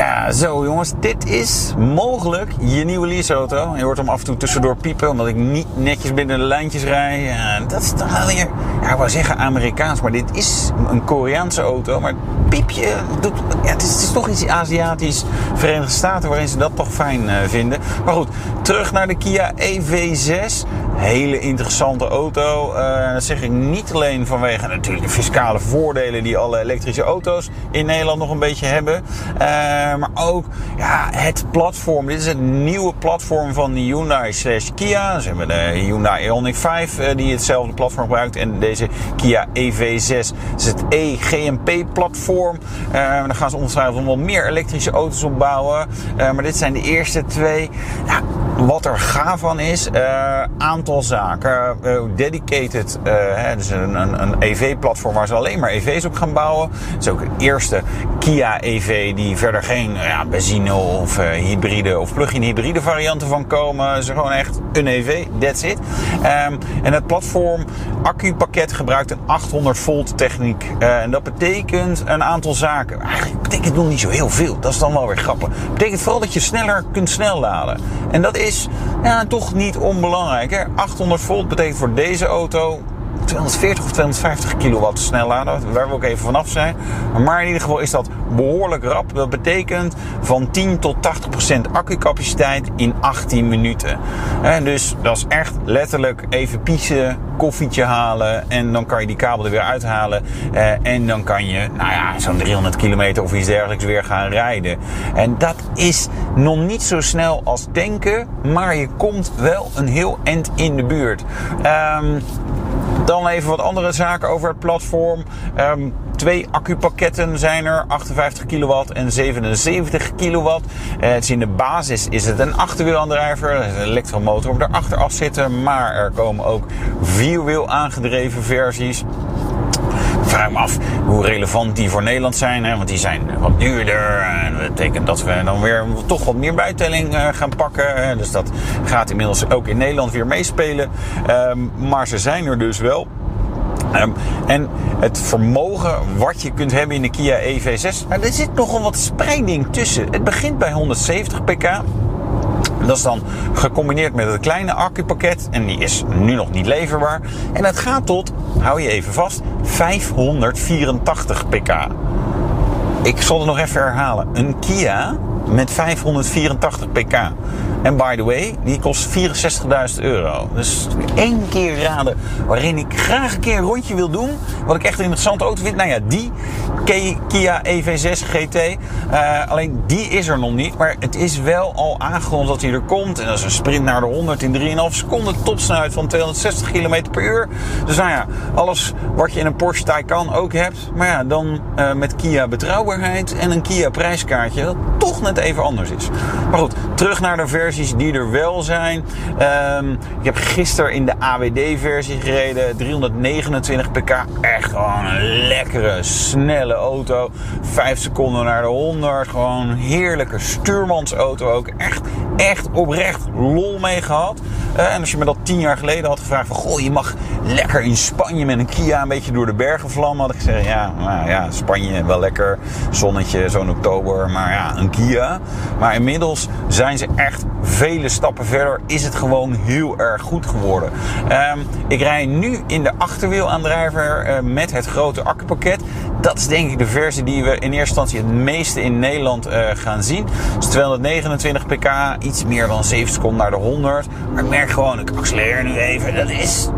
Ja, zo jongens, dit is mogelijk je nieuwe leaseauto. Je hoort hem af en toe tussendoor piepen, omdat ik niet netjes binnen de lijntjes rij. En dat is dan wel weer, ja, ik wou zeggen Amerikaans, maar dit is een Koreaanse auto. Maar piepje, doet, het, is, toch iets Aziatisch, Verenigde Staten, waarin ze dat toch fijn uh, vinden. Maar goed, terug naar de Kia EV6. Hele interessante auto. Uh, dat zeg ik niet alleen vanwege natuurlijk de fiscale voordelen die alle elektrische auto's in Nederland nog een beetje hebben. Uh, maar ook ja, het platform. Dit is het nieuwe platform van de Hyundai slash Kia. Ze hebben de Hyundai Ioniq 5 uh, die hetzelfde platform gebruikt. En deze Kia EV6 is het e-GMP platform. daar gaan ze ongetwijfeld wel meer elektrische auto's op bouwen. maar dit zijn de eerste twee. Ja, wat er gaaf van is, aantal zaken. dedicated, hè, dus een, een, een EV-platform waar ze alleen maar EV's op gaan bouwen. Het is ook de eerste Kia EV die verder geen ja, benzine of uh, hybride of plug-in hybride varianten van komen. Het is gewoon echt een EV, that's it. Um, en het platform accupakket gebruikt een 800 volt techniek. En dat betekent een aantal zaken. Eigenlijk betekent nog niet zo heel veel. Dat is dan wel weer grappig. Het betekent vooral dat je sneller kunt snel laden. En dat is ja, toch niet onbelangrijk. Hè? 800 volt betekent voor deze auto 240 of 250 kilowatt snellader, waar we ook even vanaf zijn. Maar in ieder geval is dat behoorlijk rap. Dat betekent van 10 tot 80 procent accucapaciteit in 18 minuten. En dus dat is echt letterlijk even piezen, koffietje halen en dan kan je die kabel er weer uithalen. En dan kan je, nou ja, zo'n 300 kilometer of iets dergelijks weer gaan rijden. En dat is nog niet zo snel als denken, maar je komt wel een heel eind in de buurt. Um, dan even wat andere zaken over het platform. Um, twee accupakketten zijn er, 58 kilowatt en 77 kilowatt. Uh, het is in de basis is het een achterwielaandrijver, een elektromotor op de achteraf zitten, maar er komen ook vierwiel aangedreven versies. Vraag me af hoe relevant die voor Nederland zijn. Hè? Want die zijn wat duurder. En dat betekent dat we dan weer toch wat meer bijtelling uh, gaan pakken. Dus dat gaat inmiddels ook in Nederland weer meespelen. Um, maar ze zijn er dus wel. Um, en het vermogen wat je kunt hebben in de Kia EV6, nou, er zit nogal wat spreiding tussen. Het begint bij 170 pk. Dat is dan gecombineerd met het kleine accupakket. En die is nu nog niet leverbaar. En dat gaat tot, hou je even vast, 584 pk. Ik zal het nog even herhalen. Een Kia met 584 pk. En by the way, die kost 64.000 euro. Dus één keer raden waarin ik graag een keer een rondje wil doen. Wat ik echt een interessante auto vind. Nou ja, die Kia EV6 GT. Uh, alleen die is er nog niet. Maar het is wel al aangekondigd dat hij er komt. En dat is een sprint naar de 100 in 3,5 seconden. Topsnelheid van 260 km per uur. Dus nou ja, alles wat je in een Porsche Taycan ook hebt. Maar ja, dan uh, met Kia betrouwbaarheid en een Kia prijskaartje. Toch net even anders is. Maar goed, terug naar de versies die er wel zijn. Um, ik heb gisteren in de AWD-versie gereden. 329 pk. Echt gewoon een lekkere, snelle auto. 5 seconden naar de 100. Gewoon een heerlijke stuurmansauto ook. Echt, echt oprecht lol mee gehad. Uh, en als je me dat 10 jaar geleden had gevraagd van... Goh, je mag lekker in Spanje met een Kia een beetje door de bergen vlammen. Had ik gezegd, ja, nou ja, Spanje wel lekker. Zonnetje, zo'n oktober. Maar ja, een Kia. Maar inmiddels zijn ze echt vele stappen verder. Is het gewoon heel erg goed geworden. Um, ik rij nu in de achterwielaandrijver uh, met het grote accupakket. Dat is denk ik de versie die we in eerste instantie het meeste in Nederland uh, gaan zien. Dus 229 pk, iets meer dan 7 seconden naar de 100. Maar ik merk gewoon, ik accelereer nu even. Dat is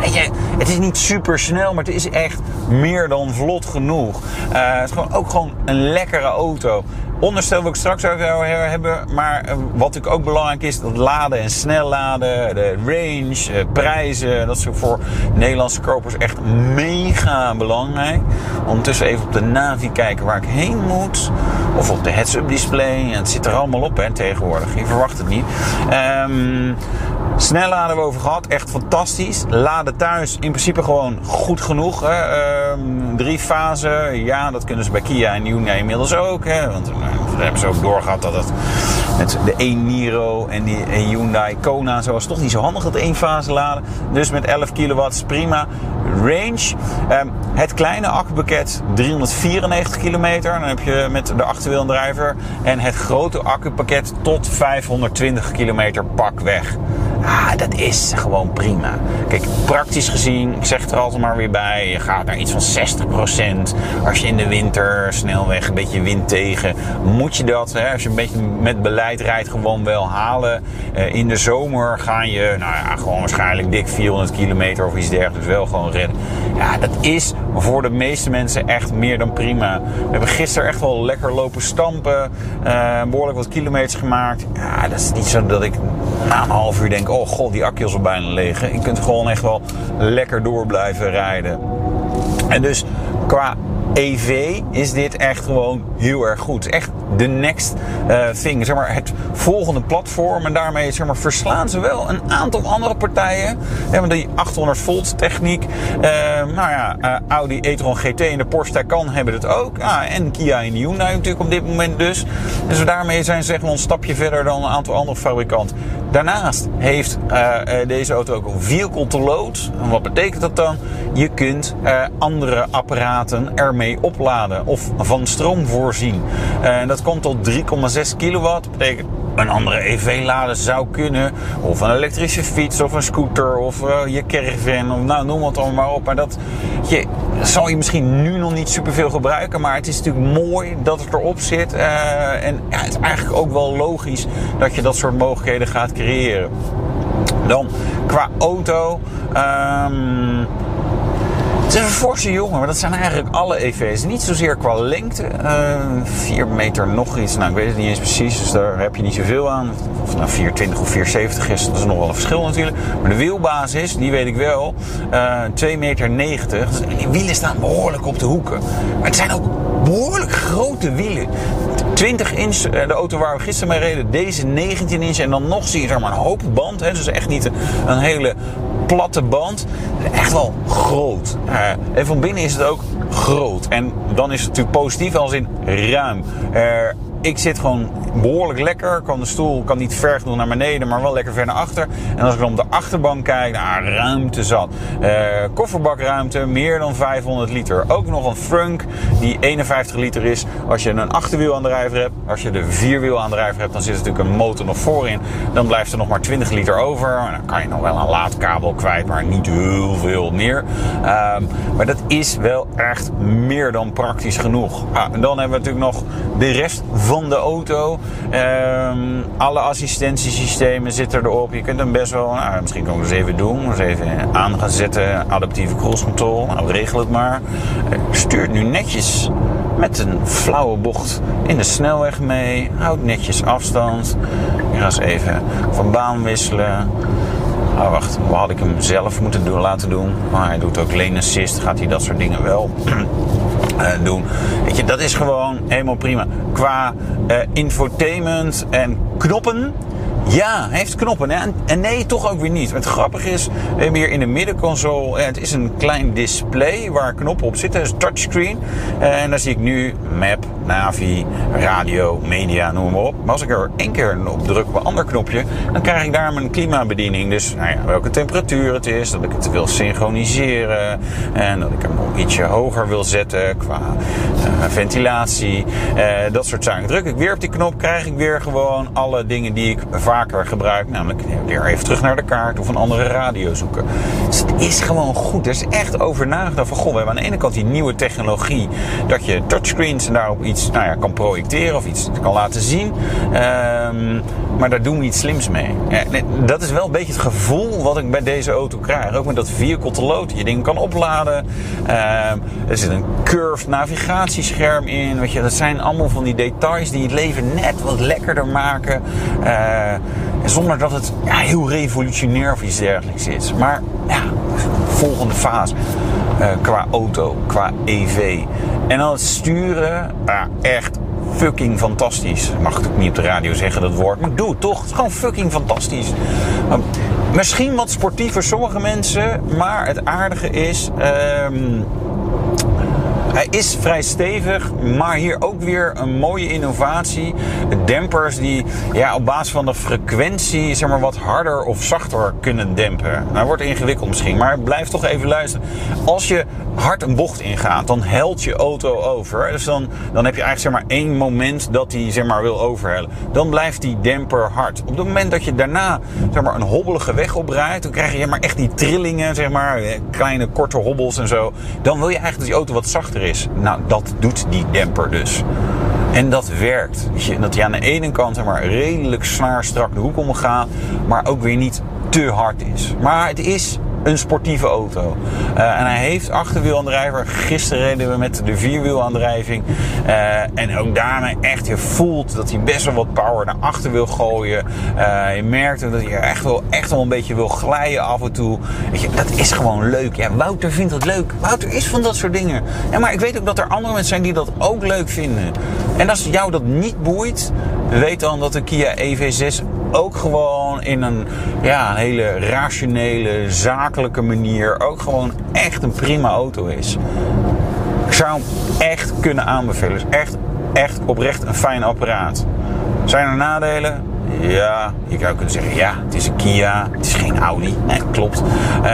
Weet je, het is niet super snel, maar het is echt meer dan vlot genoeg. Uh, het is gewoon ook gewoon een lekkere auto. Onderstel wil ik straks over hebben. Maar uh, wat natuurlijk ook belangrijk is, dat laden en snel laden, de range, uh, prijzen. Dat is voor Nederlandse kopers echt mega belangrijk. Ondertussen even op de Navi kijken waar ik heen moet. Of op de heads-up display. Het zit er allemaal op hè, tegenwoordig. Je verwacht het niet. Um, Snel hebben we over gehad, echt fantastisch. Laden thuis in principe gewoon goed genoeg. Hè. Um, drie fasen, ja, dat kunnen ze bij Kia en Hyundai inmiddels ook. Hè. Want daar hebben ze ook doorgehad dat het met de 1 Niro en die Hyundai Kona zo was toch niet zo handig dat één fase laden. Dus met 11 kilowatt is prima. Range, um, het kleine accupakket 394 kilometer. Dan heb je met de achterwielaandrijver. En het grote accupakket tot 520 kilometer pak weg. Ah, dat is gewoon prima. Kijk, praktisch gezien, ik zeg het er altijd maar weer bij, je gaat naar iets van 60%. Als je in de winter snelweg een beetje wind tegen, moet je dat, hè, als je een beetje met beleid rijdt, gewoon wel halen. Uh, in de zomer ga je, nou ja, gewoon waarschijnlijk dik 400 kilometer of iets dergelijks wel gewoon redden. Ja, dat is voor de meeste mensen echt meer dan prima. We hebben gisteren echt wel lekker lopen stampen, uh, behoorlijk wat kilometers gemaakt. Ja, dat is niet zo dat ik na een half uur denk, oh god, die akkie is al bijna leeg. Je kunt gewoon echt wel lekker door blijven rijden. En dus qua EV is dit echt gewoon heel erg goed. Echt de next uh, thing. Zeg maar, het volgende platform. En daarmee zeg maar, verslaan ze wel een aantal andere partijen. Hebben die 800 volt techniek. Uh, nou ja, uh, Audi e-tron GT en de Porsche Taycan hebben het ook. Ah, en Kia en Hyundai natuurlijk op dit moment dus. Dus daarmee zijn ze echt wel een stapje verder dan een aantal andere fabrikanten. Daarnaast heeft deze auto ook een vehicle to load. En wat betekent dat dan? Je kunt andere apparaten ermee opladen of van stroom voorzien. En dat komt tot 3,6 kilowatt. Betekent een andere EV laden zou kunnen. Of een elektrische fiets of een scooter of uh, je caravan. Of nou, noem het allemaal maar op. Maar dat je, zal je misschien nu nog niet superveel gebruiken. Maar het is natuurlijk mooi dat het erop zit. Uh, en ja, het is eigenlijk ook wel logisch dat je dat soort mogelijkheden gaat creëren. Dan qua auto. Um, het is een forse jongen, maar dat zijn eigenlijk alle EV's. Niet zozeer qua lengte. Uh, 4 meter nog iets. Nou, ik weet het niet eens precies, dus daar heb je niet zoveel aan. Of het nou 420 of 470 is, dat is nog wel een verschil natuurlijk. Maar de wielbasis, die weet ik wel. Uh, 2 meter 90. Die wielen staan behoorlijk op de hoeken. Maar het zijn ook behoorlijk grote wielen. 20 inch, de auto waar we gisteren mee reden, deze 19 inch. En dan nog zie je zeg maar een hoop band. Hè, dus echt niet een hele platte band. Echt wel groot. Uh, en van binnen is het ook groot. En dan is het natuurlijk positief als in ruim. Uh, ik zit gewoon behoorlijk lekker. Kan de stoel kan niet ver genoeg naar beneden, maar wel lekker ver naar achter. En als ik dan op de achterbank kijk, nou, ruimte zat. Uh, kofferbakruimte, meer dan 500 liter. Ook nog een Frunk die 51 liter is. Als je een achterwielaandrijver hebt, als je de vierwielaandrijver hebt, dan zit er natuurlijk een motor nog voorin. Dan blijft er nog maar 20 liter over. En dan kan je nog wel een laadkabel kwijt, maar niet heel veel meer. Um, maar dat is wel echt meer dan praktisch genoeg. Ah, en dan hebben we natuurlijk nog de rest van de auto. Um, alle assistentiesystemen zitten erop. Je kunt hem best wel, nou, misschien het eens even doen. Even aan zetten. Adaptieve cruise control. Nou, regel het maar. Stuurt nu netjes met een flauwe bocht in de snelweg mee. Houdt netjes afstand. Ga eens even van baan wisselen. Oh, wacht, wat had ik hem zelf moeten doen, laten doen? Maar hij doet ook lane assist, gaat hij dat soort dingen wel doen. Weet je, dat is gewoon helemaal prima. Qua uh, infotainment en knoppen. Ja, heeft knoppen. Hè? En nee, toch ook weer niet. Het grappige is, we hebben hier in de middenconsole... Het is een klein display waar knoppen op zitten. Het is touchscreen. En daar zie ik nu map, navi, radio, media, noem maar op. Maar als ik er één keer op druk op een ander knopje... dan krijg ik daar mijn klimabediening. Dus nou ja, welke temperatuur het is. Dat ik het wil synchroniseren. En dat ik hem nog ietsje hoger wil zetten qua uh, ventilatie. Uh, dat soort zaken. Druk ik weer op die knop, krijg ik weer gewoon alle dingen die ik vaker gebruik. Namelijk weer even terug naar de kaart of een andere radio zoeken. Dus het is gewoon goed. Er is echt over nagedacht van, goh, we hebben aan de ene kant die nieuwe technologie. Dat je touchscreens en daarop iets nou ja, kan projecteren of iets kan laten zien. Ehm, maar daar doen we iets slims mee. dat is wel een beetje het gevoel wat ik bij deze auto krijg. Ook met dat vehicle to load. Je ding kan opladen. Ehm, er zit een curved navigatiescherm in. Weet je, dat zijn allemaal van die details die het leven net wat lekkerder maken. Uh, zonder dat het ja, heel revolutionair of iets dergelijks is. Maar ja, volgende fase. Uh, qua auto, qua EV. En dan het sturen, ja, echt fucking fantastisch. Mag ik niet op de radio zeggen dat woord, maar doe toch. Het is gewoon fucking fantastisch. Misschien wat sportief voor sommige mensen, maar het aardige is. Uh, hij is vrij stevig, maar hier ook weer een mooie innovatie. Dempers die ja, op basis van de frequentie zeg maar, wat harder of zachter kunnen dempen. Nou, wordt ingewikkeld misschien, maar blijf toch even luisteren. Als je hard een bocht ingaat, dan helt je auto over. Dus dan, dan heb je eigenlijk zeg maar, één moment dat hij zeg maar, wil overhellen. Dan blijft die demper hard. Op het moment dat je daarna zeg maar, een hobbelige weg oprijdt, dan krijg je maar, echt die trillingen, zeg maar, kleine korte hobbels en zo. Dan wil je eigenlijk dat die auto wat zachter is. Nou, dat doet die demper dus. En dat werkt. Dat hij aan de ene kant maar, redelijk snaar strak de hoek omgaat, maar ook weer niet te hard is. Maar het is een sportieve auto. Uh, en hij heeft achterwielaandrijver. Gisteren reden we met de vierwielaandrijving. Uh, en ook daarmee echt, je voelt dat hij best wel wat power naar achter wil gooien. Uh, je merkt dat hij echt wel, echt wel een beetje wil glijden af en toe. Weet je, dat is gewoon leuk. Ja, Wouter vindt dat leuk. Wouter is van dat soort dingen. Ja, maar ik weet ook dat er andere mensen zijn die dat ook leuk vinden. En als jou dat niet boeit, weet dan dat de Kia EV6 ook gewoon in een, ja, hele rationele, zakelijke manier ook gewoon echt een prima auto is. Ik zou hem echt kunnen aanbevelen. is echt, echt oprecht een fijn apparaat. Zijn er nadelen? Ja, je zou kunnen zeggen, ja, het is een Kia, het is geen Audi. Nee, klopt. Uh,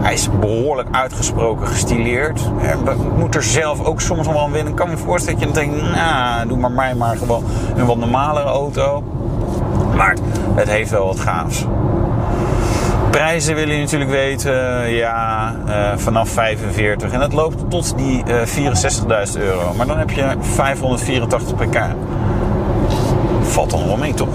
hij is behoorlijk uitgesproken gestileerd. Uh, moet er zelf ook soms nog wel aan winnen. Ik kan me voorstellen dat je denkt, nou, doe maar mij maar gewoon een wat normalere auto. Maar het heeft wel wat gaafs. Prijzen willen je natuurlijk weten, ja, uh, vanaf 45. En dat loopt tot die uh, 64.000 euro. Maar dan heb je 584 pk. Valt dan wel mee, toch?